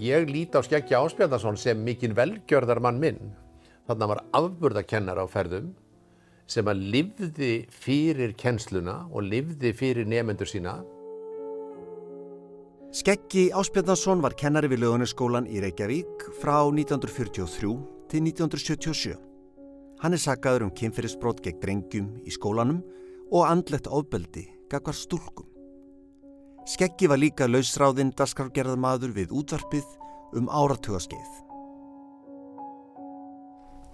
Ég líti á Skeggja Áspjarnason sem mikinn velgjörðar mann minn. Þannig að var afburðakennar á ferðum sem að livði fyrir kennsluna og livði fyrir nefendur sína. Skeggi Áspjarnason var kennari við lögunaskólan í Reykjavík frá 1943 til 1977. Hann er sagaður um kynferðisbrot gegn drengjum í skólanum og andlegt ofbeldi gagvar stúlkum. Skeggi var líka lausráðinn daskargerðamadur við útvarpið um áratugaskeið.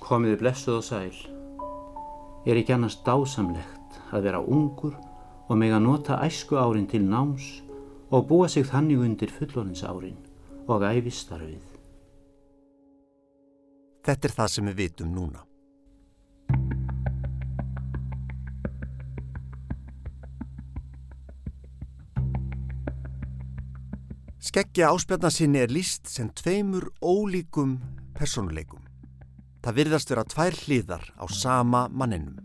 Komiði blessuð og sæl. Er ekki annars dásamlegt að vera ungur og meg að nota æsku árin til náms og búa sig þannig undir fullonins árin og æfistarfið. Þetta er það sem við vitum núna. Skeggja áspjarnasinni er líst sem tveimur ólíkum personuleikum. Það virðast vera tvær hliðar á sama manninum.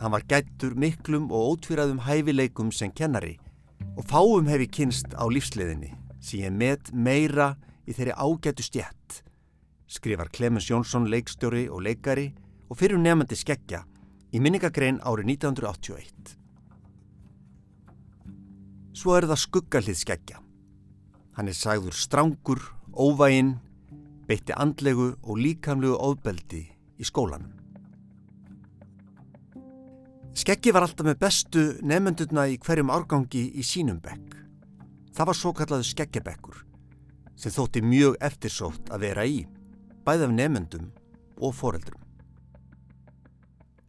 Hann var gættur miklum og ótvíraðum hæfileikum sem kennari og fáum hefi kynst á lífsliðinni sem ég met meira í þeirri ágætu stjætt, skrifar Clemens Jónsson leikstjóri og leikari og fyrir nefnandi skeggja í minningagrein árið 1981. Svo er það skuggalið skeggja. Hann er sagður strángur, óvæginn, beitti andlegu og líkamlegu ofbeldi í skólanum. Skeggi var alltaf með bestu nefnendurna í hverjum árgangi í sínum bekk. Það var svo kallaðu skeggjabekkur sem þótti mjög eftirsótt að vera í, bæð af nefnendum og foreldrum.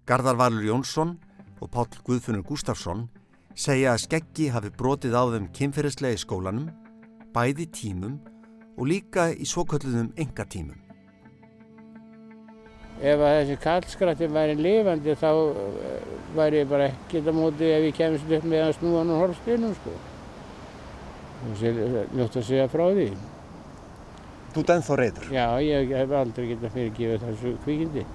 Garðar Valur Jónsson og Pál Guðfunur Gustafsson segja að skeggi hafi brotið á þeim kynferðislega í skólanum, bæði tímum og líka í svokölluðum engatímum. Ef að þessi kallskrættin væri lifandi þá eh, væri ég bara ekkert á móti ef ég kemist upp með að snúa hann og horfstinum sko. Það sé ljótt að segja frá því. Þú ert ennþá reyður? Já, ég hef aldrei getað fyrirgifið þessu kvíkindi.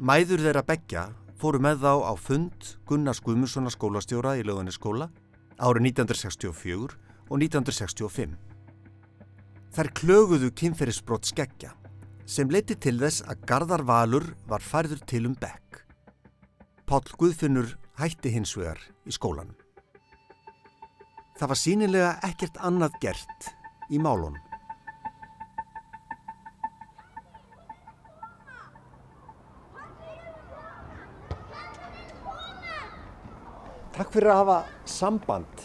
Mæður þeirra begja fóru með þá á fund Gunnars Guðmussona skólastjóra í lögunisskóla árið 1964 og 1965. Þær klöguðu kynferðisbrott skeggja sem leiti til þess að Garðar Valur var færður til um bekk. Pál Guðfinnur hætti hins vegar í skólanum. Það var sínilega ekkert annað gert í málunum. Takk fyrir að hafa samband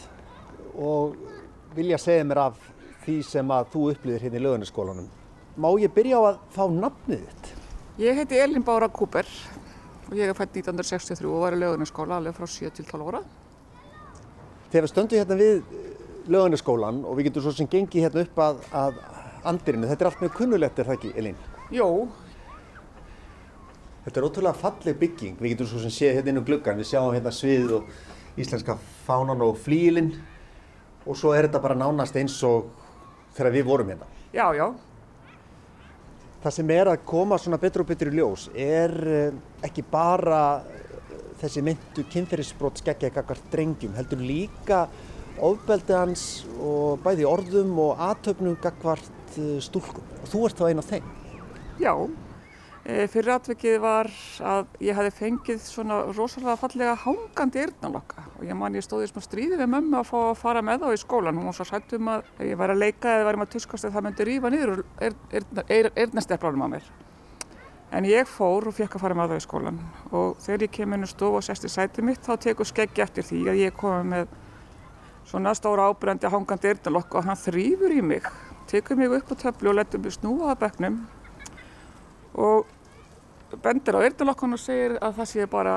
og vilja segja mér af því sem að þú upplýðir hérna í lögunaskólanum. Má ég byrja á að fá nafnið þitt? Ég heiti Elin Bára Kúper og ég er fætt 1963 og var í lögunaskóla alveg frá 7 til 12 ára. Þegar við stöndum hérna við lögunaskólan og við getum svo sem gengi hérna upp að, að andirinu, þetta er allt mjög kunnulegt er það ekki, Elin? Jó, Þetta er ótrúlega falleg bygging, við getum svo sem séð hérna inn um gluggan, við sjáum hérna sviðið og íslenska fánan og flílinn og svo er þetta bara nánast eins og þegar við vorum hérna. já, já. Það sem er að koma svona betur og betur í ljós er eh, ekki bara eh, þessi myndu kynferðisbrot skeggja ekkert drengjum, heldur líka ofbeldi hans og bæði orðum og aðtöfnum gagvart eh, stúlkum og þú ert þá einn af þeim. Já, fyrir atvikið var að ég hafi fengið svona rosalega fallega hangandi eyrnalokka og ég man ég stóði í smá stríði við mömmu að fá að fara með þá í skólan. Hún var svo sætt um að ef ég væri að leika eða væri maður að tuskast eða það myndi rífa niður eyrnasteplanum á mér. En ég fór og fekk að fara með þá í skólan og þegar ég kem inn í stofu og sest í sætið mitt þá tekur skeggi eftir því að ég komi með svona stóra ábrendi hangandi eyrnalokka og hann þrýfur í mig, tekur mig upp á töflu og letur mig snúa að bekknum og bendir á eyrnalokkan og segir að það sé bara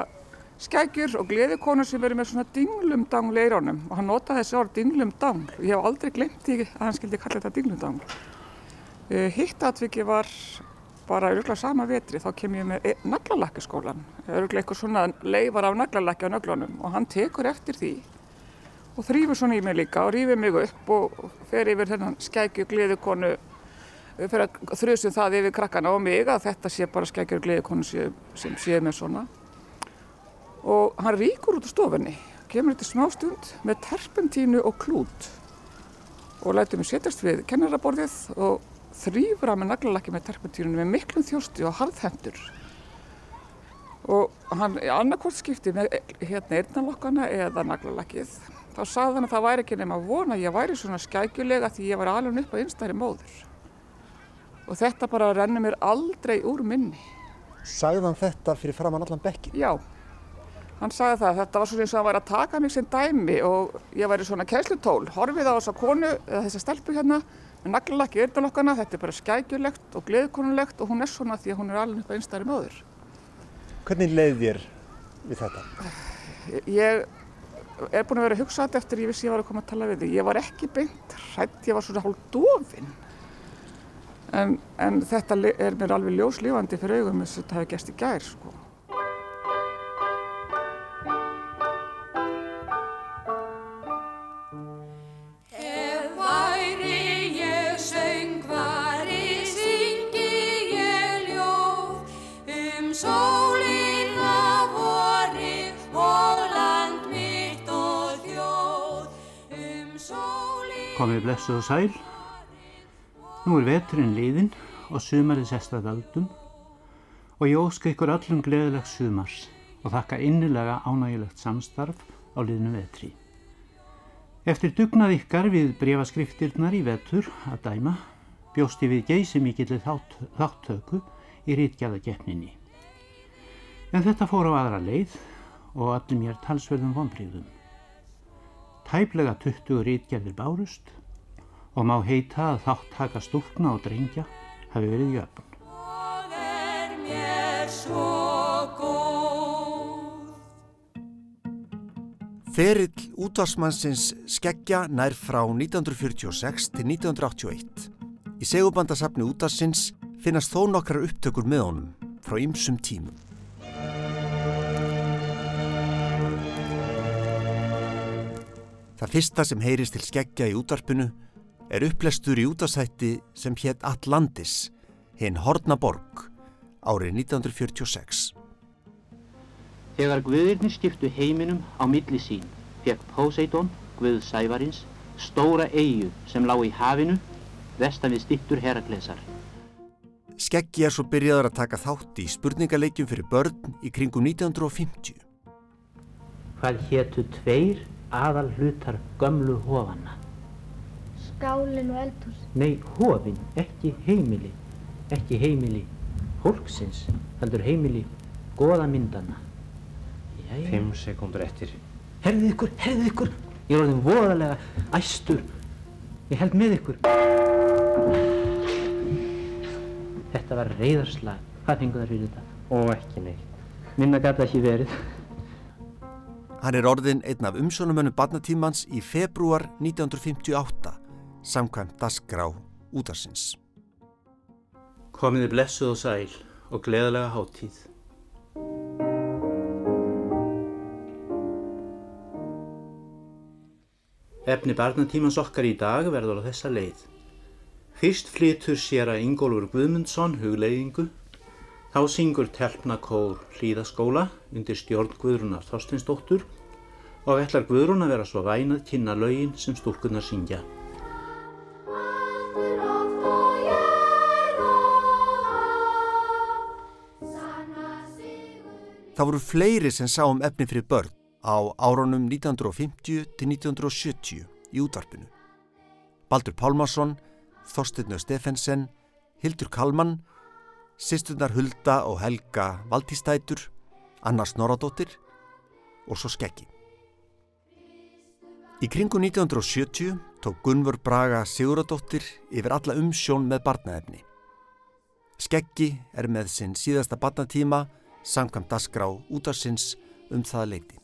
skækjur og gleðikonur sem verður með svona dinglumdangl í eirónum og hann notaði þessi orð dinglumdangl og ég hef aldrei glemt því að hann skildi kalla þetta dinglumdangl. Uh, hitt atviki var bara öruglega sama vetri. Þá kem ég með naglalakkiskólan, öruglega eitthvað svona leifar af naglalakki á nöglunum. Og hann tekur eftir því og þrýfur svona í mig líka og rýfur mig upp og fer yfir þennan skækju gleðikonu fyrir að þrjusum það yfir krakkana og mig að þetta sé bara skækjur gleðikonu sem séu með svona og hann ríkur út á stofunni kemur þetta smá stund með terpentínu og klút og lætur mig setjast við kennaraborðið og þrýfur að með naglalakki með terpentínu með miklum þjósti og harðhendur. Og hann í annarkort skipti með hérna einnalokkana eða naglalakkið. Þá sagði hann að það væri ekki nema að vona að ég væri svona skækjulega því ég var alveg upp á einstæri móður. Og þetta bara rennur mér aldrei úr minni. Sagði hann þetta fyrir framann allan bekkin? Já, hann sagði það. Þetta var svona eins og hann væri að taka mig sem dæmi og ég væri svona kænslutól. Horfið á þessa konu eða þessa stelpu hérna með naglalakki einnalokkana. Þetta er bara skækjulegt og gleðkonulegt og hún er svona því að hún er alveg upp á einstæri móður. Hvernig leið þér við þetta? Ég er búin að vera að hugsa þetta eftir ég vissi ég var að koma að tala við þig. Ég var ekki beint hrætt, ég var svona hálf dofin. En, en þetta er mér alveg ljóslífandi fyrir augum þess að þetta hefði gæst í gær, sko. Um. Um Komið blessuð og sæl. Nú er veturinn liðinn og sumarið sest að völdum og ég óska ykkur öllum gleðilegs sumars og þakka innilega ánægilegt samstarf á liðnum vetri. Eftir dugnað ykkar við brefaskriftirnar í vetur að dæma bjósti við geysi mikillir þátt, þáttöku í rítgjaðakeppninni. En þetta fór á aðra leið og allir mér talsverðum vonbrýðum. Tæplega 20 rítgerðir bárust og má heita að þáttaka stúlkna og drengja hafi verið jöfn. og er mér svo góð. Ferill útvarsmannsins skeggja nær frá 1946 til 1981. Í segubandasafni útvarsins finnast þó nokkrar upptökur með honum frá ymsum tímum. Það fyrsta sem heyrist til skeggja í útvarpinu er upplestur í útastætti sem hétt Atlantis, hinn Hornaborg, árið 1946. Þegar guðirnir skiptu heiminum á milli sín, fekk Poseidon, guð Sævarins, stóra eigu sem lá í hafinu, vestan við stittur Heraklesar. Skeggi er svo byrjaður að taka þátt í spurningaleikjum fyrir börn í kringum 1950. Hvað hétu tveir aðal hlutar gömlu hofana? Skálinn og eldhús. Nei, hofin, ekki heimili, ekki heimili hólksins, heldur heimili goða myndana. Jæja. Fimm sekundur eftir. Herðið ykkur, herðið ykkur, ég er orðin voðalega æstur. Ég held með ykkur. Þetta var reyðarslag. Hvað fengu þær fyrir þetta? Og ekki neitt. Minna gata ekki verið. Hann er orðin einn af umsjónumönnum barnatímans í februar 1958, samkvæmt dasgrá útarsins. Komiði blessuð og sæl og gleðilega hátíð. Efni barnatímans okkar í dag verður á þessa leið. Fyrst flytur sér að Ingólfur Guðmundsson hugleiðingu, þá syngur telpnakór hlýðaskóla undir stjórn Guðrunar Þorstinsdóttur og ætlar Guðrún að vera svo vænað kynna lögin sem stúlkunar syngja. Það voru fleiri sem sá um efni fyrir börn á árunum 1950 til 1970 í útvarpinu. Baldur Pálmarsson, Þorstirnau Stefensen, Hildur Kalman, sýsturnar Hulda og Helga Valtístætur, Anna Snoradóttir og svo Skeggi. Í kringu 1970 tók Gunvör Braga Siguradóttir yfir alla umsjón með barnaefni. Skeggi er með sinn síðasta barnatíma samkvæmt dasgrá útarsins um það leiti.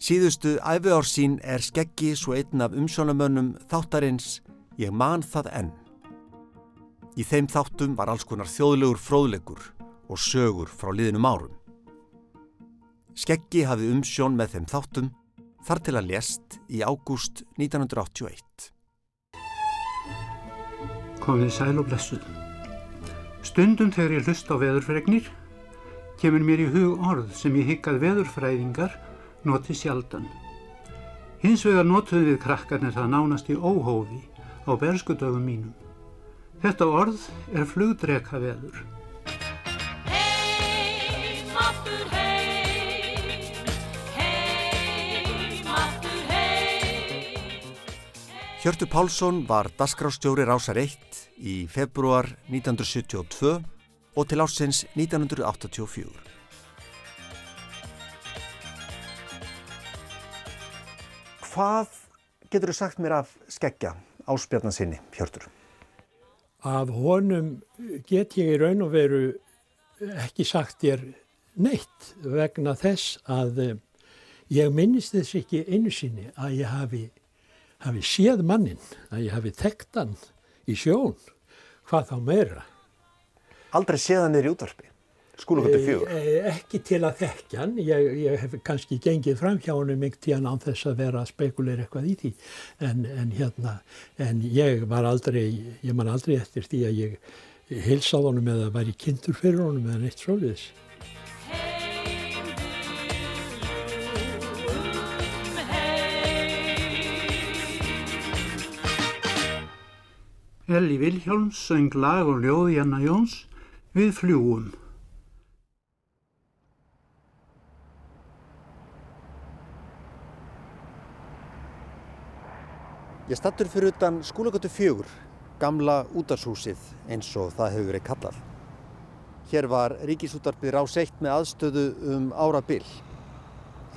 Síðustu æfiár sín er Skeggi svo einn af umsjónamönnum þáttarins Ég man það enn. Í þeim þáttum var alls konar þjóðlegur fróðlegur og sögur frá liðinum árum. Skeggi hafði umsjón með þeim þáttum þar til að lést í ágúst 1981. Komið sæl og blessuð. Stundum þegar ég hlust á veðurfregnir kemur mér í hug orð sem ég hygg að veðurfræðingar noti sjaldan. Hins vegar notuðum við krakkarnir það nánast í óhófi á berskudögum mínum. Þetta orð er flugdreka veður. Heim aftur heim, heim aftur heim. Hjörtur Pálsson var dasgrástjóri Rásar 1 í februar 1972 og til ásins 1984. Hvað getur þú sagt mér af skeggja áspjarnasinni, Hjörtur? Af honum get ég í raun og veru ekki sagt þér neitt vegna þess að eh, ég minnist þess ekki einu sinni að ég hafi, hafi séð mannin, að ég hafi þekkt hann í sjón, hvað þá meira. Aldrei séðan er í útvarpi, skúlugöldu fjögur. Eh, Ekki til að þekkja hann, ég, ég hef kannski gengið fram hjá hann um ykkur tíðan án þess að vera að spekulera eitthvað í því, en, en hérna, en ég var aldrei, ég man aldrei eftir því að ég hilsaði honum eða væri kynntur fyrir honum eða neitt svoleiðis. Elli Vilhjálms söng lag og ljóð Janna Jóns við fljúum. Ég stattur fyrir utan skúlugöldu fjögur, gamla útarshúsið eins og það hefur verið kallað. Hér var ríkisútarpið rás eitt með aðstöðu um ára byll.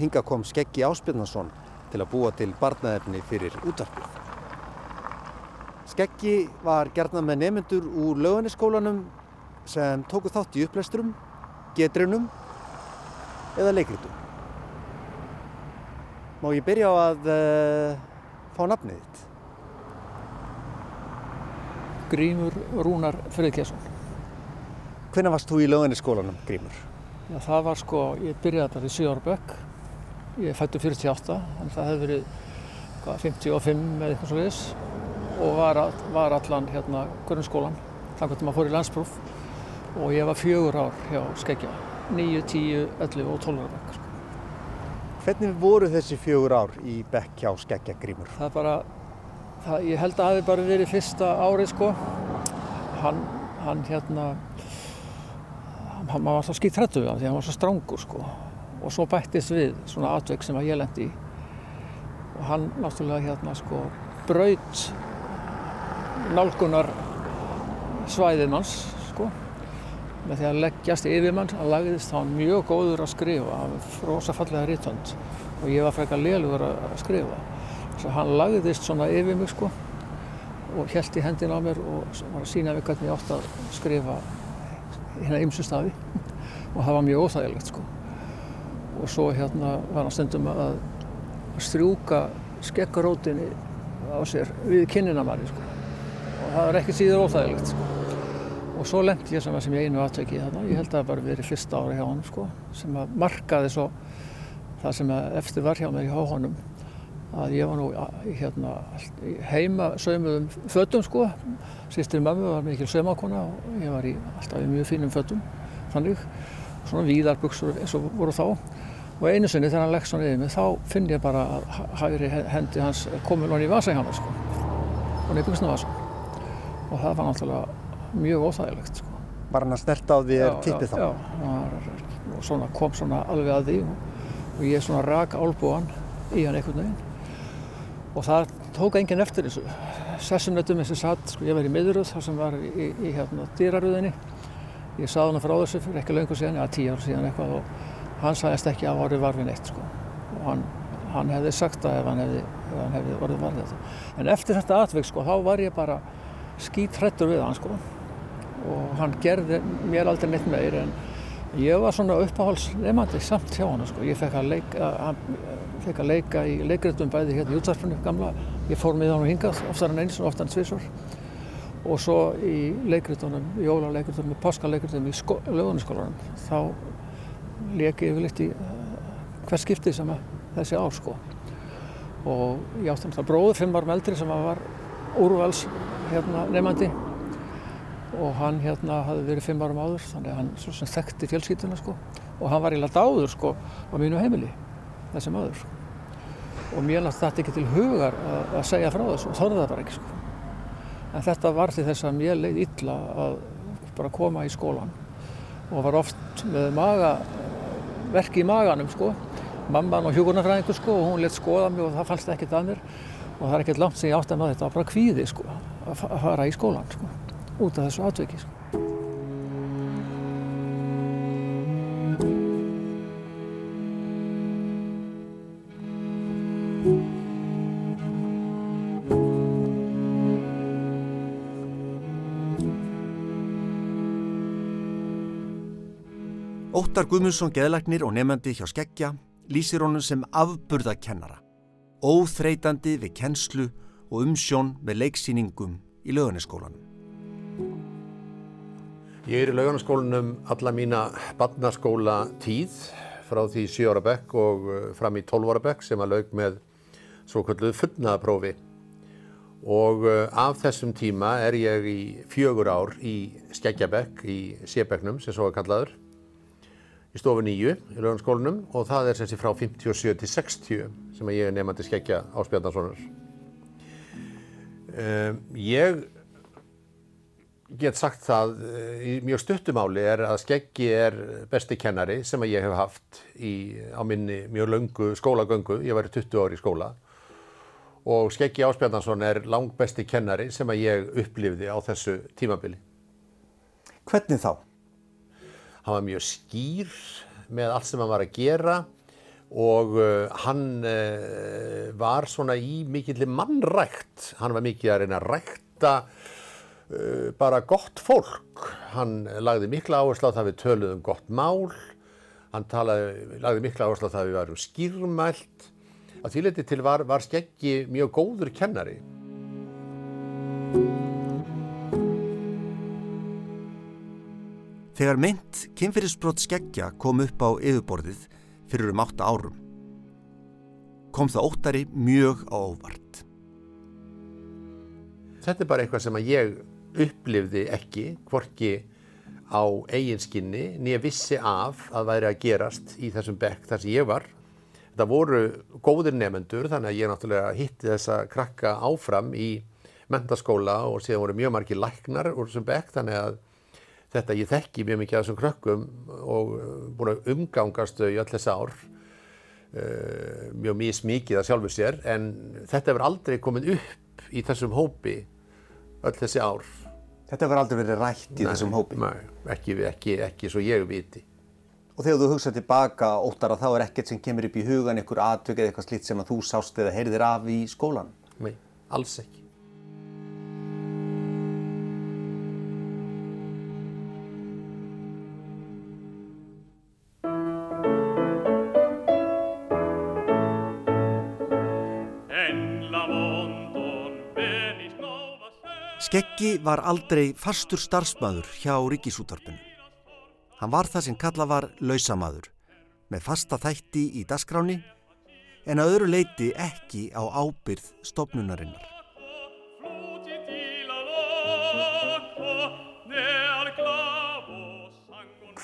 Hinga kom Skeggi Áspjarnason til að búa til barnaefni fyrir útarpið. Skeggi var gerðna með nemyndur úr löganiskólanum sem tóku þátt í upplesturum, getrinum eða leikritum. Má ég byrja á að uh, fá nafnið þitt? Grímur Rúnar Friðkesson. Hvenær varst þú í löganiskólanum, Grímur? Já, það var sko, ég byrjaði bara í 7 ára bekk. Ég fættu 48, en það hefði verið hvað, 55 eða eitthvað svo leiðis og var, var allan hérna grunnskólan. Þannig að maður fór í landspróf og ég var fjögur ár hjá Skeggja. 9, 10, 11 og 12 ára bekk. Sko. Hvernig voru þessi fjögur ár í bekk hjá Skeggja, Grímur? Það er bara, það, ég held að það hefði bara verið fyrsta árið sko. Hann, hann hérna, hann var svo skýtt hrættu við hann því hann var svo strángur sko. Og svo bættist við svona atveik sem að ég lendi í. Og hann náttúrulega hérna sko braut nálgunar svæðið manns sko. Með því að leggjast yfir mann, hann lagðist þá mjög góður að skrifa, hann var rosa fallega rítönd og ég var frekar lélugur að skrifa. Svo hann lagðist svona yfir mig sko og held í hendina á mér og var að sína mig hvernig ég átt að skrifa hérna ymsu stafi og það var mjög óþægilegt sko. Og svo hérna var hann stundum að strjúka skeggarótinni á sér við kinnina manni sko. Það var ekki síður óþægilegt sko. Og svo lendi ég sem, sem ég einu aðtöki þarna. Ég held að það bara verið fyrsta ári hjá honum sko. Sem að markaði svo það sem eftir var hjá mér hjá honum að ég var nú hérna, heima saumuðum fötum sko. Sýstir mömmu var mikil saumakona og ég var í, alltaf í mjög fínum fötum. Þannig, svona víðarbuksur eins og voru þá. Og einu sinni þegar hann legg svona yfir mig þá finn ég bara að hægri hendi hans komið lóni í vasa hjá mér sko. Og nefnir vasa. Og það var náttúrulega mjög óþægilegt sko. Var hann að snerta á því er tippið þá? Já, já, og svona kom svona alveg að því og, og ég svona rak álbúan í hann einhvern veginn og það tók enginn eftir þessu. Sessunötum þessi satt, sko, ég var í miðuröð þar sem var í, í, hérna dýraröðinni. Ég sað hann frá þessu fyrir ekki löngu síðan, já tíu ár síðan eitthvað og hann sagðist ekki að orðið var við neitt sko. Og hann, hann hefði sagt það ef hann hefði, ef hann hefði orðið var við þetta. En eftir þetta atveg sko, þá var ég bara skítrættur við hann sko. Og hann gerði mér aldrei neitt meir en ég var svona uppáhaldsleimandi samt hjá hann sko. Ég fekk að leika, fekk að leika í leikritum bæði hérna í útvarpinu gamla. Ég fór með hann og hingað oftar en eins og oftar en tvísvar. Og svo í leikritunum, jólaleikritunum, páskaleikritunum í lögunaskólanum, þá leki yfirleitt í hver skiptið sem þessi ár sko. Og ég átti náttúrulega bróður fimm árum eldri sem var úrvals hérna, nefandi og hann hérna hafði verið fimm árum áður þannig að hann svo sem þekkti fjölskylduna sko og hann var eiginlega dáður sko á mínu heimili þessi maður. Sko. Og mér náttúrulega þetta ekki til hugar að, að segja frá þessu og þorði það bara ekki. Sko. En þetta var til þess að mér leið illa að bara koma í skólan og var oft með maga, verki í maganum sko. Mamman og hjúkurnafræðingur sko og hún leitt skoða mig og það fannst ekkert að mér og það er ekkert langt sem ég átti að maður þetta var bara kvíði sko að fa- að fara í skólan sko út af þessu atveki sko. Óttar Guðmundsson geðlagnir og nefnandi hjá Skeggja lýsir honum sem afburðakennara, óþreytandi við kennslu og umsjón með leiksýningum í löganiskólanum. Ég er í laugarnaskólanum alla mína barnaskóla tíð frá því 7 ára bekk og uh, fram í 12 ára bekk sem að laug með svo kalluð fullnaðaprófi. Og uh, af þessum tíma er ég í fjögur ár í Skeggjabekk í Sébeknum sem svo er kallaður í stofu nýju í laugarnaskólanum og það er sem sé frá 57 til 60 sem að ég er nefnandi Skeggja Áspjarnasonar. Ég get sagt það eh, í mjög stuttumáli er að Skeggi er besti kennari sem að ég hef haft í, á minni mjög löngu skólagöngu, ég var í 20 ári í skóla og Skeggi Áspjarnason er langt besti kennari sem að ég upplifði á þessu tímabili. Hvernig þá? Hann var mjög skýr með allt sem hann var að gera og uh, hann uh, var svona í mikilli mannrækt. Hann var mikið að reyna að rækta uh, bara gott fólk. Hann lagði mikla áherslu á það við töluðum gott mál. Hann talaði, lagði mikla áherslu á það við varum skýrmælt. Að því leiti til var, var skeggi mjög góður kennari. Þegar mynd kynfyrirsbrot Skeggja kom upp á yfirborðið fyrir um átta árum, kom það óttari mjög á óvart. Þetta er bara eitthvað sem að ég upplifði ekki, hvorki á eiginskinni, nýja vissi af að væri að gerast í þessum bekk þar sem ég var. Þetta voru góðir nefendur þannig að ég náttúrulega hitti þessa krakka áfram í mentaskóla og síðan voru mjög margir læknar úr þessum bekk þannig að þetta ég þekki mjög mikið af þessum krökkum og uh, búin að umgangast þau í öll þessi ár uh, mjög mismikið að sjálfu sér en þetta hefur aldrei komið upp í þessum hópi öll þessi ár. Þetta var aldrei verið rætt í Nei, þessum hópi. Nei, ekki, ekki, ekki svo ég viti. Og þegar þú hugsað tilbaka óttara þá er ekkert sem kemur upp í hugan, einhver atvik eða eitthvað slíkt sem að þú sást eða heyrðir af í skólan. Nei, alls ekki. Skeggi var aldrei fastur starfsmæður hjá ríkisútarpinu. Hann var það sem kalla var lausamaður, með fasta þætti í dagskráni, en að öðru leiti ekki á ábyrð stopnunarinnar.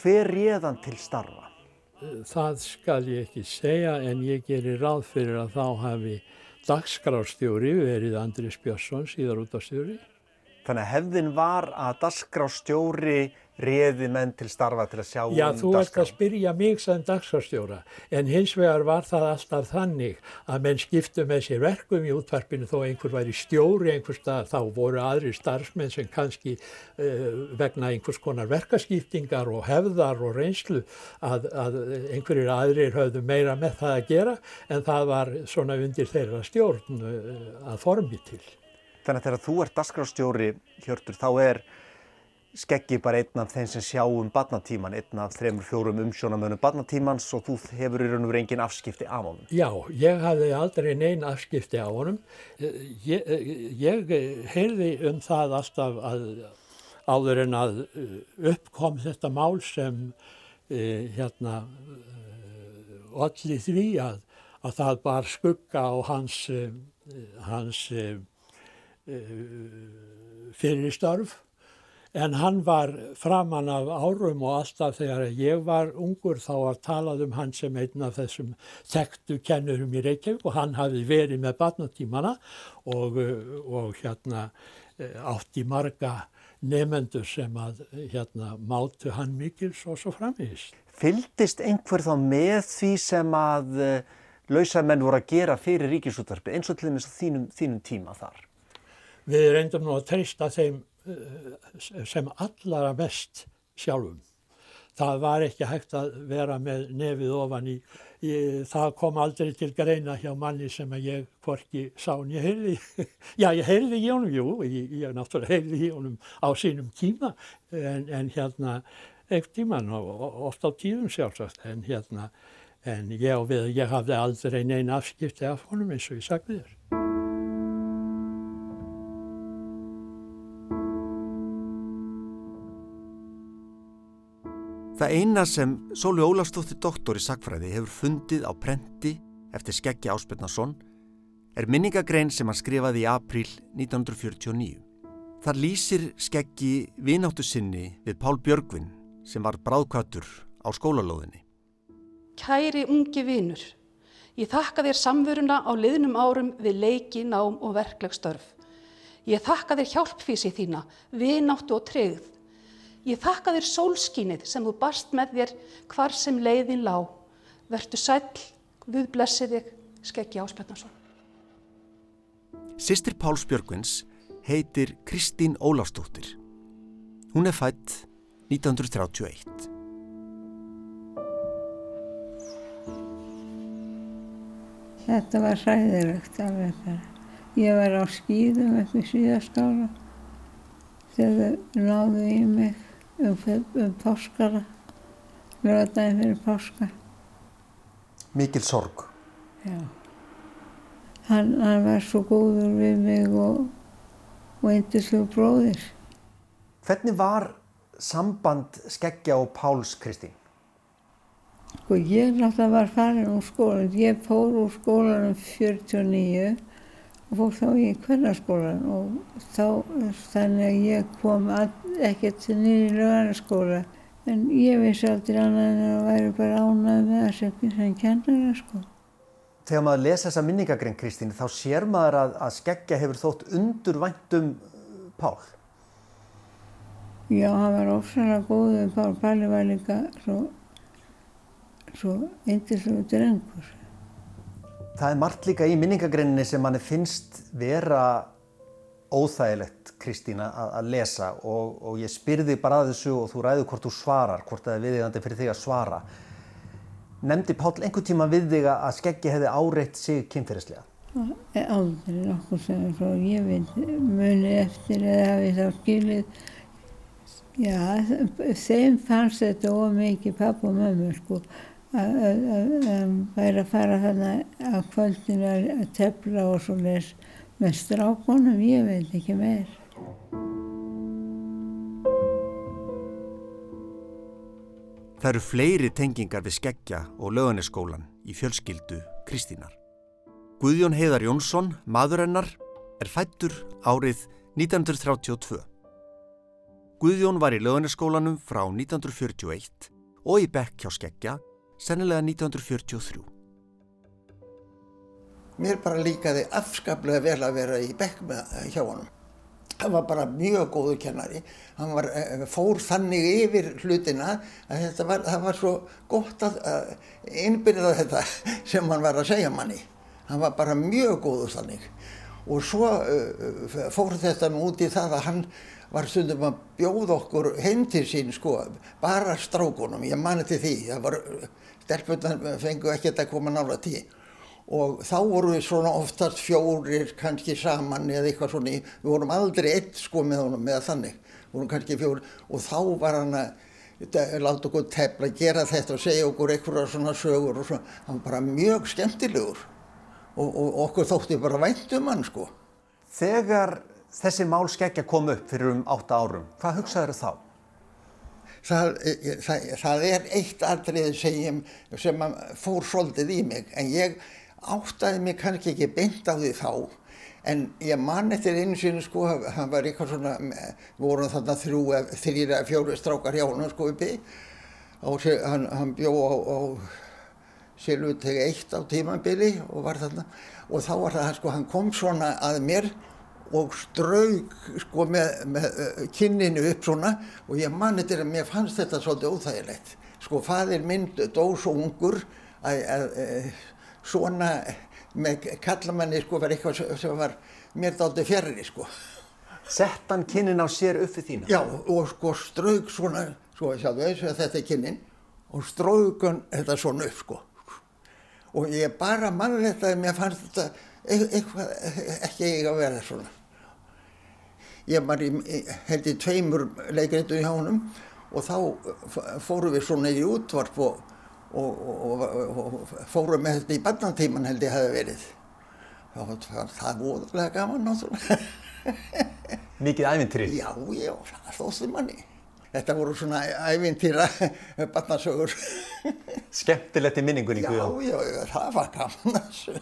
Hver réðan til starfa? Það skal ég ekki segja en ég gerir ráð fyrir að þá hafi dagskrárstjóri verið Andris Björnsson síðar út af stjóri. Þannig að hefðin var að dagskrástjóri réði menn til starfa til að sjá Já, um þú ert að spyrja mig sem dagskrárstjóra en hins vegar var það alltaf þannig að menn skiptu með sér verkum í útvarpinu þó einhver væri stjóri einhver stað þá voru aðri starfsmenn sem kannski uh, vegna einhvers konar verkaskiptingar og hefðar og reynslu að, að einhverjir aðrir höfðu meira með það að gera en það var svona undir þeirra stjórn uh, að formi til. Þannig að þegar þú ert dagskrástjóri, Hjörtur, þá er skeggi bara einn af þeim sem sjá um barnatíman, einn af þremur, fjórum umsjónamönnum barnatímans og þú hefur í raun og verið engin afskipti af honum. Já, ég hafði aldrei neinn afskipti á honum. Ég, ég heyrði um það alltaf að áður en að eh, uppkom þetta mál sem eh, hérna allir því að, að það bar skugga á hans, eh, hans eh, fyrirstörf En hann var framann af árum og alltaf þegar ég var ungur þá var talað um hann sem einn af þessum þekktu kennurum í Reykjavík og hann hafi verið með barnatímana og, og hérna átti marga nefendur sem að hérna mátu hann mikils og svo framvegist. Fyldist einhver þá með því sem að lausamenn voru að gera fyrir ríkisúttarpi eins og til dæmis á þínum, þínum tíma þar? Við reyndum nú að treysta þeim sem allara mest sjálfum. Það var ekki hægt að vera með nefið ofan í, í það kom aldrei til greina hjá manni sem ég hvorki sá en ég heyrði, já ég heyrði í honum, jú, ég, ég náttúrulega heyrði í honum á sínum tíma en, en hérna ekkert tíman og oft á tíðum sjálfsagt en hérna en ég, við, ég hafði aldrei neina afskipti af honum eins og ég sagði þér. Það eina sem Sóli Ólafsdóttir doktor í Sakfræði hefur fundið á prenti eftir Skeggi Áspilnason er minningagrein sem hann skrifaði í april 1949. Þar lýsir Skeggi vináttu sinni við Pál Björgvin sem var bráðkvættur á skólalóðinni. Kæri ungi vinur, ég þakka þér samveruna á liðnum árum við leiki, nám og verkleg störf. Ég þakka þér hjálpfísi þína, vináttu og treyð. Ég þakka þér sólskínið sem þú barst með þér hvar sem leiðin lá. Vertu sæl, við blessið þig, skeggi Áspjarnason. Sistir Páls Björgvins heitir Kristín Ólafsdóttir. Hún er fætt 1931. Þetta var hræðilegt alveg bara. Ég var á skýðum í síðaskála þegar þau náðu í mig um, um páskara, lögadaginn fyrir páska. Mikil sorg. Já. Hann, hann var svo góður við mig og, og eindislu bróðir. Hvernig var samband Skeggja og Páls Kristín? Sko ég náttúrulega var farin úr skólan. Ég fór úr skólanum 49 og fór þá í kvennarskólan og þá þannig að ég kom ekkert nýri lögarskóla. En ég vissi aldrei annað en að væri bara ánað með það sem, sem kennara sko. Þegar maður lesa þessa minningagrein Kristín þá sér maður að, að Skeggja hefur þótt undurvæntum Pál. Já, hann var ofsalega góð við Pál. Páli var líka svo, svo eindislega drengur. Það er margt líka í minningagreininni sem manni finnst vera óþægilegt, Kristína, að, lesa og, og ég spyrði bara að þessu og þú ræður hvort þú svarar, hvort það er viðigandi fyrir þig að svara. Nemndi Pál einhver tíma við þig að Skeggi hefði áreitt sig kynferðislega? Aldrei nokkur sem ég veit muni eftir eða hafi þá skilið. Já, þeim fannst þetta ómikið papp og mömmu sko að væri að fara þarna á kvöldinu að tefla og svo les með strákonum, ég veit ekki meir. Það eru fleiri tengingar við Skeggja og löganiskólan í fjölskyldu Kristínar. Guðjón Heiðar Jónsson, maður hennar, er fættur árið 1932. Guðjón var í löganiskólanum frá 1941 og í bekk hjá Skeggja sennilega 1943. Mér bara líkaði afskaplega vel að vera í bekk með hjá honum. Hann var bara mjög góðu kennari. Hann var, fór þannig yfir hlutina að var, var svo gott að, að innbyrða þetta sem hann var að segja manni. Hann var bara mjög góðu þannig. Og svo uh, fór þetta nú út í það að hann var stundum að bjóða okkur heim til sín sko, bara strákunum, ég mani til því. Það var, stelpunar fengu ekkert að koma nála tí og þá voru við svona oftast fjórir kannski saman eða eitthvað svona við vorum aldrei eitt sko með honum eða þannig, við vorum kannski fjórir og þá var hann að láta okkur tefla, gera þetta og segja okkur einhverja svona sögur og svona. Hann var bara mjög skemmtilegur og, og okkur þótti bara vænt um hann sko. Þegar þessi mál skeggja kom upp fyrir um átta árum, hvað hugsaður þá? Það, það, það er eitt atrið sem, sem fór svolítið í mig en ég áttaði mig kannski ekki beint á því þá En ég man eftir einu sinni sko, hann var eitthvað svona, við vorum þarna þrjú, þrýra, fjóru strákar hjá hann sko uppi. Og hann, hann bjó á, á Silvutegi eitt á tímabili og var þarna. Og þá var það sko, hann kom svona að mér og strauk sko með, með kinninu upp svona og ég man eftir að mér fannst þetta svolítið óþægilegt. Sko fadir minn dó svo ungur að, að, að svona með kallamanni sko var eitthvað sem var mér dálta fjarrir sko. Sett hann kinnin á sér upp við þína? Já og sko strauk svona, sko sjáðu þess að þetta er kinnin og strauk hann þetta svona upp sko. Og ég bara mann þetta að mér fannst þetta eitthvað ekki eiga að vera svona. Ég var í, held í tveimur leikreitu hjá honum og þá fórum við svona í útvarp og og, og, og fórum með þetta í barnantíman held ég hafi verið. Það, það, það er óðurlega gaman náttúrulega. Mikið ævintýri? Já, já, það í manni. Þetta voru svona ævintýra barnasögur. Skemmtilegt í minningunni, já, já, já, það var gaman þessu.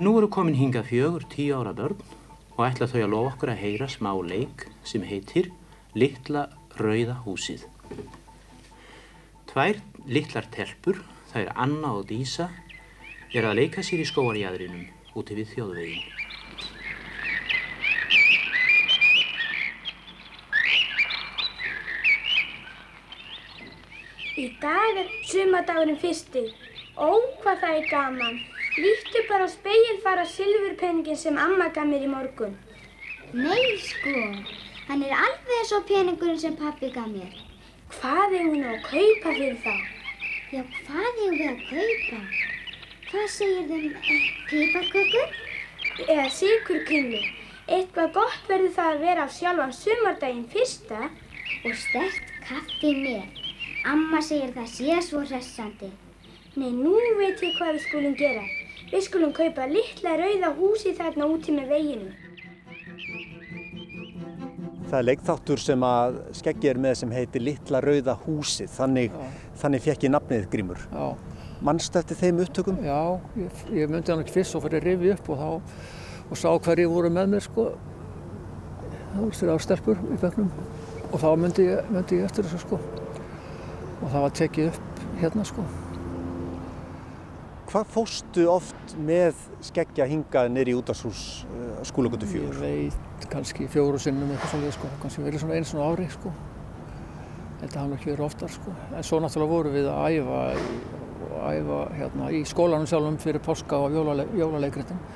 Nú eru komin hinga fjögur tíu ára börn og ætla þau að lofa okkur að heyra smá leik sem heitir Littla rauða húsið. Tvær littlar telpur, það er Anna og Dísa, er að leika sér í skóarjæðrinum úti við þjóðvegin. Í dag er sumadagurinn fyrsti. Ó, hvað það er gaman. Líttu bara á speil fara silfurpenningin sem amma gaf mér í morgun. Nei, sko. Hann er alveg og peningurinn sem pappi gaf mér. Hvað er hún að kaupa fyrir þá? Já, hvað er við að kaupa? Hvað segir þeim? Piparkökur? Eða síkurkringlu. Eitthvað gott verður það að vera á sjálfan sumardaginn fyrsta. Og stert kaffi með. Amma segir það sé svo hressandi. Nei, nú veit ég hvað við skulum gera. Við skulum kaupa litla rauða húsi þarna úti með veginum. Það er leikþáttur sem að skeggi er með sem heitir Littla rauða húsið. Þannig, þannig fekk ég nafnið Grímur. Já. Manstu eftir þeim upptökum? Já, ég, ég myndi hann ekki fyrst og fyrir að rifi upp og þá og sá hverju voru með mér sko. Það voru þrjá stelpur í begnum og þá myndi ég, myndi ég eftir þessu sko. Og það var tekið upp hérna sko. Hvað fóstu oft með skeggja hingað nýri út af sús uh, skólagötu fjögur? Ég veit kannski fjóru sinnum eitthvað svona, sko. kannski verið svona eins og ári sko. Þetta hafði ekki verið oftar sko. En svo náttúrulega voru við að æfa, æfa hérna, í skólanum sjálfum fyrir páska og jólale, jólaleikritin.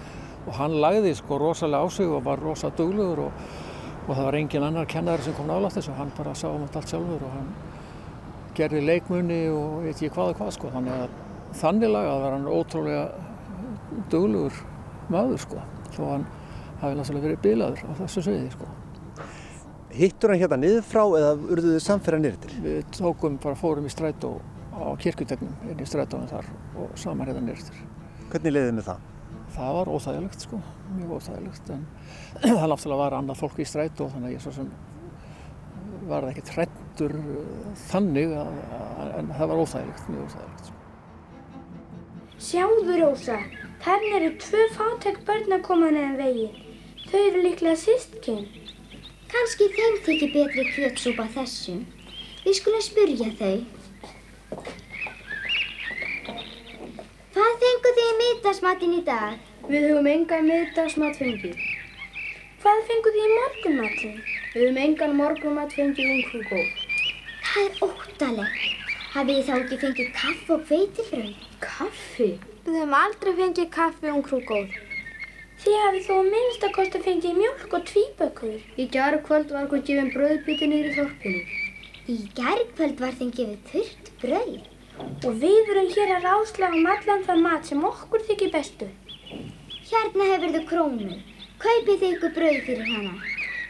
Og hann lagði sko rosalega á sig og var rosalega duglugur og, og það var engin annar kennari sem kom nálátt þessu. Hann bara sá um allt sjálfur og hann gerði leikmunni og veit ég hvað og hvað sko. Þannig að þannig lagað var hann ótrúlega duglugur maður sko þó hann hafi náttúrulega verið bilaður á þessu sviði sko. Hittur hann hérna niður frá eða urðuðu þið samferða niður til? Við tókum bara fórum í strætó á kirkutegnum inn í strætónu þar og saman hérna niður til. Hvernig leiðið með það? Það var óþægilegt sko, mjög óþægilegt en það náttúrulega var annað fólk í strætó þannig að ég svo sem var það ekki trettur þannig að, en það var óþægilegt, mjög óþægilegt sko. Sjáðu Rósa, þarna eru tvö fátæk börn að koma neðan veginn. Þau eru líklega sístkinn. Kanski þeim þykir betri kjötsúpa þessum. Við skulum spurja þau. Hvað fengu þið í middagsmatinn í dag? Við höfum engan middagsmat fengið. Hvað fengu þið í morgunmatinn? Við höfum engan morgunmat fengið ungfrú góð. Það er óttalegt. Hafið þið þá ekki fengið kaffi og hveitifröð? Kaffi? Við höfum aldrei fengið kaffi ungfrú góð. Þið hafið þó minnst að kosta fengið mjölk og tvíbökur. Í gæru kvöld var okkur gefin bröðbytti niður í þorpinu. Í gæru kvöld var þeim gefið þurrt brauð. Og við erum hér að ráðslega um allan það mat sem okkur þykir bestu. Hérna hefur þið krónu. Kaupið þið ykkur brauð fyrir hana.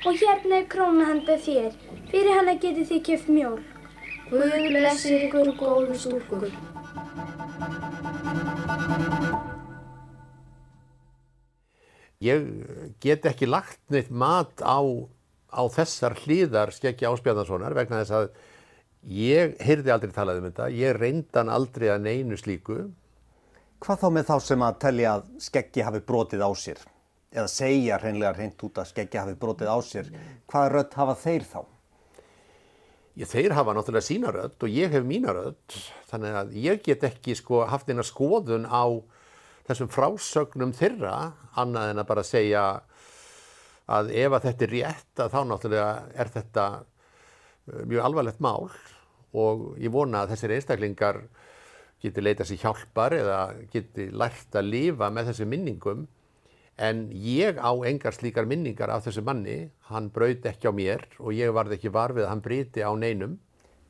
Og hérna er króna handa þér. Fyrir hana getið þið keft mjölk. Guð blessi ykkur góðu stúrkur. Ég get ekki lagt neitt mat á á þessar hliðar skeggi Áspjarnasonar vegna þess að ég heyrði aldrei talað um þetta, ég reyndan aldrei að neinu slíku. Hvað þá með þá sem að telja að skeggi hafi brotið á sér eða segja hreinlega reynd út að skeggi hafi brotið á sér, hvaða rödd hafa þeir þá? Þeir hafa náttúrulega sína rödd og ég hef mína rödd þannig að ég get ekki sko haft eina skoðun á þessum frásögnum þeirra annað en að bara segja að ef að þetta er rétt að þá náttúrulega er þetta uh, mjög alvarlegt mál. Og ég vona að þessir einstaklingar geti leita sér hjálpar eða geti lært að lifa með þessi minningum en ég á engar slíkar minningar af þessu manni, hann braut ekki á mér og ég varði ekki varfið að hann briti á neinum.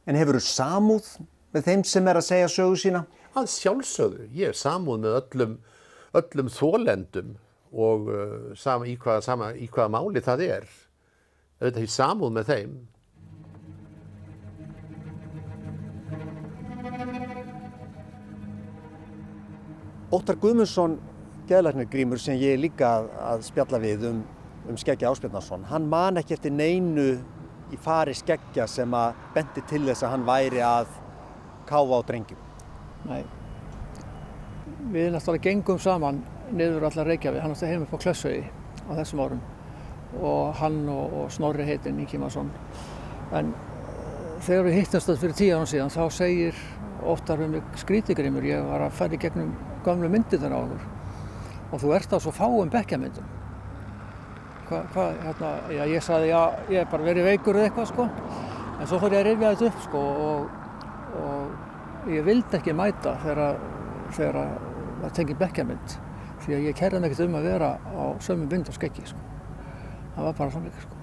En hefur þú samúð með þeim sem er að segja sögu sína? Að sjálfsögðu, ég er samúð með öllum, öllum þólendum og uh, sama, í, hvaða, sama, í hvaða máli það er. Auðvitað ég samúð með þeim. Óttar Guðmundsson geðlarnirgrímur sem ég líka að, spjalla við um, um Skeggja Áspjarnarsson, hann man ekki eftir neinu í fari Skeggja sem að bendi til þess að hann væri að káfa á drengjum. Nei, við náttúrulega gengum saman niður allar Reykjavík, hann átti heim upp á Klössauði á þessum árum. Og hann og, og Snorri heitinn Íkimarsson. En uh, þegar við hittumst þetta fyrir tíu árum síðan þá segir óttar um mig skrítigrimur, ég var að færi gegnum gamlu myndirnar á okkur og þú ert á svo fáum bekkjamyndum. Hvað, hva, hérna, já, ég sagði, já, ég hef bara verið veikur eða eitthvað, sko. En svo fór ég að rifja þetta upp, sko, og, og ég vildi ekki mæta þegar, þegar það tengið bekkjamynd. Því að ég kærði mig ekkert um að vera á sömu mynd og skeggi, sko. Það var bara svona, sko.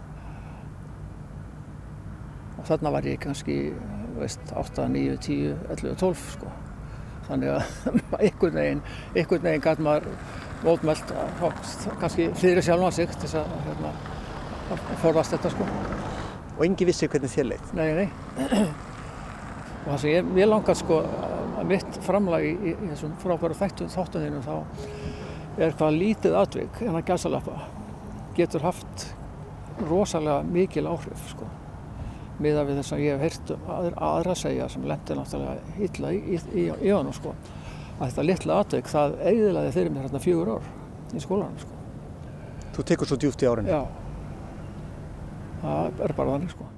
Og þarna var ég kannski, veist, 8, 9, 10, 11, 12, sko. Þannig að einhvern veginn, einhvern veginn gæti maður mótmælt kannski fyrir sjálfan sig til að, hérna, að forðast þetta sko. Og engi vissi hvernig þér leitt? Nei, nei. og það sem ég, ég langar sko að mitt framlag í, í, þessum frábæru þáttuninu þá er hvað lítið atvik en að gæsalappa getur haft rosalega mikil áhrif sko miða við þess að ég hef heyrt aðra, aðra segja sem lendir náttúrulega illa í, í, í honum sko að þetta litla atvik það eiginlega fyrir mér hérna fjögur ár í skólanum sko. Þú tekur svo djúft í árinu? Já, það er bara þannig sko.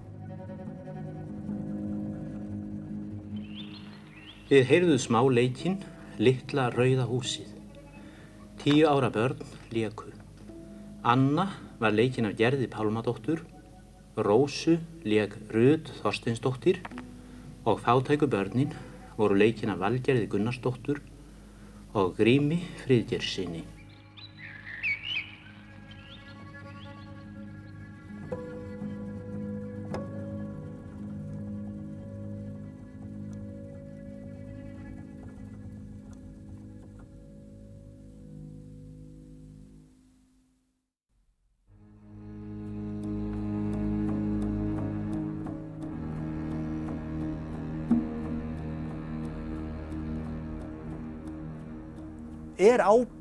Þið heyrðuð smá leikinn, litla rauða húsið. Tíu ára börn léku. Anna var leikinn af Gerði Pálmadóttur, Rósu leik Rud Þorsteinsdóttir og fátæku börnin voru leikinn af Valgerði Gunnarsdóttur og Grími Fríðgjörsinni.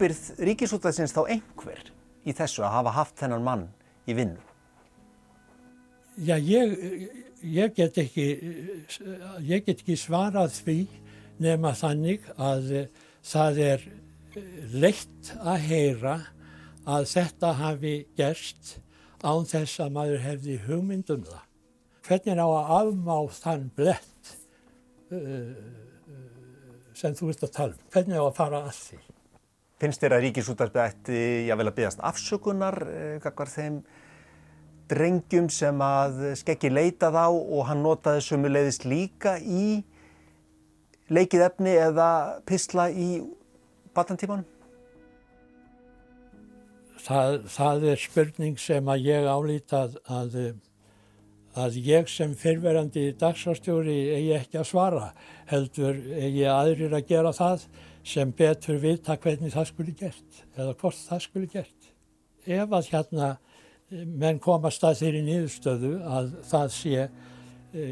Ábyrð ríkisútæðsins þá einhver í þessu að hafa haft þennan mann í vinnu? Já, ég, ég, get ekki, ég get ekki svarað því nema þannig að það er leitt að heyra að þetta hafi gerst án þess að maður hefði hugmyndum það. Hvernig á að afmá þann blett uh, sem þú ert að tala um? Hvernig á að fara að því? Finnst þér að ríkisúttarpið ætti jável að byggast afsökunar kakvar þeim drengjum sem að skeggi leitað á og hann notaði sömuleiðist líka í leikið efni eða písla í batantímanum? Það, það er spurning sem að ég álítað að, að ég sem fyrverandi dagsástjóri eigi ekki að svara heldur eigi aðrir að gera það sem betur vita hvernig það skuli gert eða hvort það skuli gert. Ef að hérna menn komast að þeirri nýðustöðu að það sé e,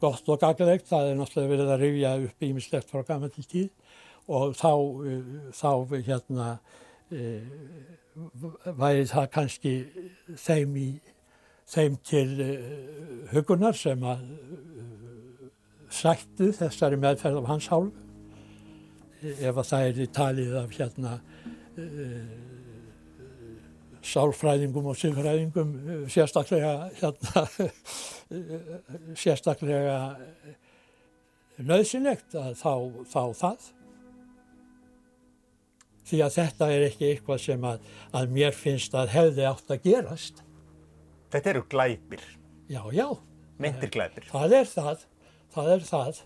gott og gaglegt, það er náttúrulega verið að rifja upp ímislegt frá gaman til tíð og þá, e, þá hérna e, væri það kannski þeim í þeim til uh, hugunar sem að sættu þessari meðferð af hans hálfu. Ef að það er talið af hérna uh, sálfræðingum og siðfræðingum sérstaklega hérna sérstaklega nöðsynlegt að þá, þá það. Því að þetta er ekki eitthvað sem að, að mér finnst að hefði átt að gerast. Þetta eru glæpir. Já, já. Meintir glæpir. Það er það, það er það.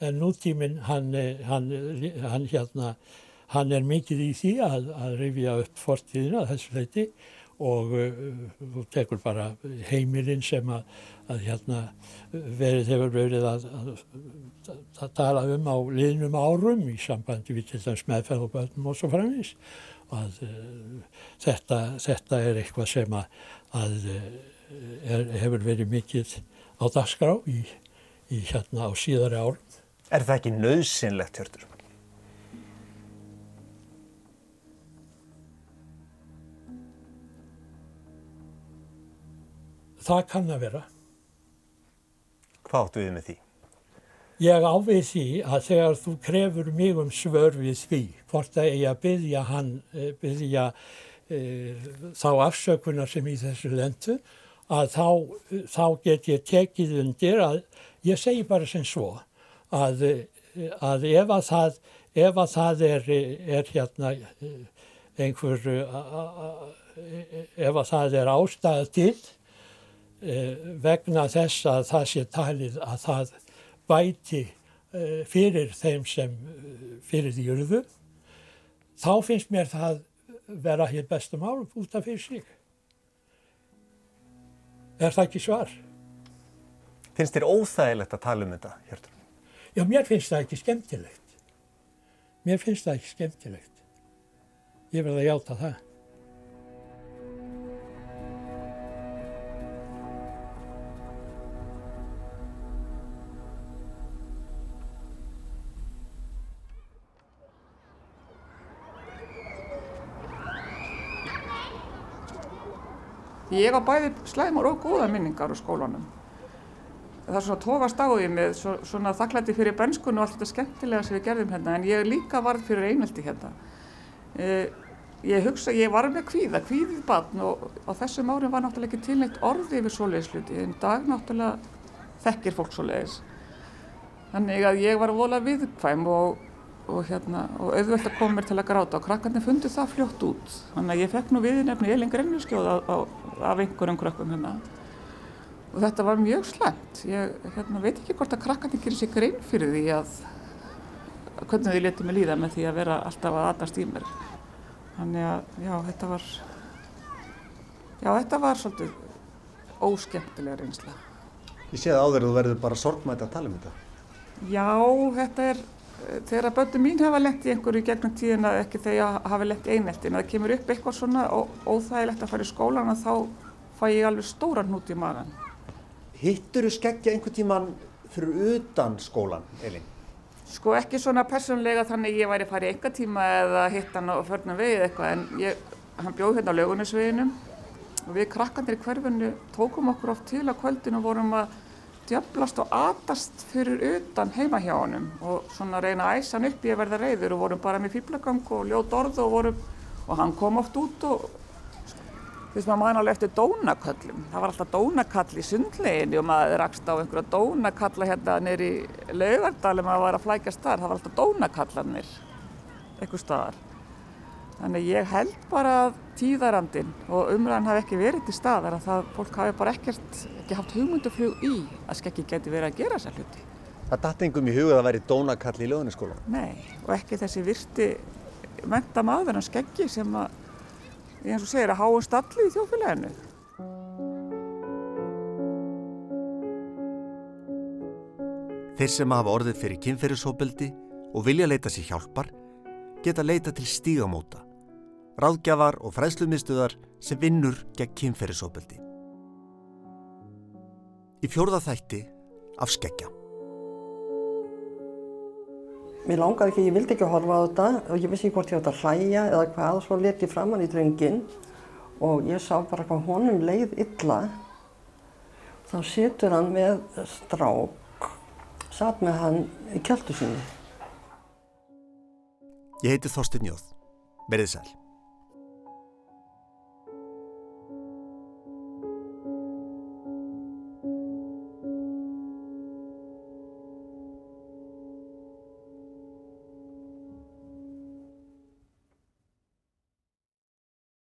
En nútíminn hann, hann, hann, hérna, hann er mikið í því að, að rifja upp fortíðina þessu leiti og þú uh, tekur bara heimilinn sem að, að hérna verið hefur verið að, að, að tala um á liðnum árum í sambandi við til dæmis meðferð og börnum og svo framins að uh, þetta, þetta er eitthvað sem að er, hefur verið mikið á dagskrá í, í hérna á síðari árum. Er það ekki nöðsynlegt, Hjörtur? Það kann að vera. Hvað áttu við með því? Ég ávið því að þegar þú krefur mig um svör við því, hvort að ég að byggja hann, byggja e, þá afsökunar sem í þessu lendu, að þá, þá get ég tekið undir að ég segi bara sem svo að, að ef að það, ef að það er, er hérna einhver, ef að það er ástæða til vegna þess að það sé talið að það bæti fyrir þeim sem fyrir því urðu, þá finnst mér það vera hér bestum álum út af fyrir sig. Er það ekki svar? Finnst þér óþægilegt að tala um þetta, Hjörtur? Já, mér finnst það ekki skemmtilegt. Mér finnst það ekki skemmtilegt. Ég verði að hjáta það. Ég á bæði slæmar og góða minningar á skólanum. Það svona tókast á því með svo, svona þakklætti fyrir benskunum og allt þetta skemmtilega sem við gerðum hérna en ég líka varð fyrir einveldi hérna. Eh, ég hugsa, ég var með kvíða, kvíðið barn og á þessum árum var náttúrulega ekki tilneitt orði yfir svoleiðisluti en dag náttúrulega þekkir fólk svoleiðis. Þannig að ég var volað viðkvæm og, og, hérna, og auðvelt að koma mér til að gráta og krakkarnir fundu það fljótt út. Þannig að ég fekk nú viðnefni Elin Grenjuskjóð af einhverjum krökkum hérna og þetta var mjög slæmt. Ég hérna, veit ekki hvort að krakkarnir gerir sér grein fyrir því að hvernig þið letið mig líða með því að vera alltaf að aðast í mér. Þannig að já, þetta var, já, þetta var svolítið óskemmtilega reynsla. Ég sé það á þér að þú verður bara sorgmætt að tala um þetta. Já, þetta er, þegar að börnum mín hafa lent í einhverju gegnum tíðina, ekki þegar hafa lent eineltin, að það kemur upp eitthvað svona óþægilegt að fara í skólan og þá fæ ég alveg stóran hnút í magan. Hittur þú skeggja einhvern tíman fyrir utan skólan, Elin? Sko ekki svona persónlega þannig ég væri í einhver tíma eða hitt hann og förnum vegið eitthvað en ég, hann bjóð hérna á laugunisveginum og við krakkandir í hverfinu tókum okkur oft til að kvöldinu vorum að djöblast og atast fyrir utan heima hjá honum og svona reyna að æsa hann upp í að verða reyður og vorum bara með fýblagang og ljót orð og vorum og hann kom oft út og þú veist maður maður alveg eftir dónaköllum. Það var alltaf dónakall í sundleginu og maður rakst á einhverja dónakalla hérna nýri laugardal maður var að flækjast þar, það var alltaf dónakallanir einhver staðar. Þannig ég held bara að tíðarandin og umræðan hafi ekki verið til staðar að það fólk hafi bara ekkert ekki haft hugmynduflug í að skekki geti verið að gera þessa hluti. Það datt engum í huga að það væri dónakall í löðuniskólan? Nei, og ekki þessi virti menta maður en skeggi sem að, eins og segir, að háa stalli í þjófélaginu. Þeir sem hafa orðið fyrir kynferðishópeldi og vilja leita sér hjálpar geta leita til stígamóta, ráðgjafar og fræðslumistuðar sem vinnur gegn kynferðishópeldi. Í fjórða þætti af skeggja. Mér langaði ekki, ég vildi ekki horfa á þetta og ég vissi ekki hvort ég átt að hlæja eða hvað og svo let ég fram hann í drengin og ég sá bara hvað honum leið illa þá setur hann með strák, satt með hann í kjöldu sinni. Ég heiti Þorstin Jóð. Verðið sæl.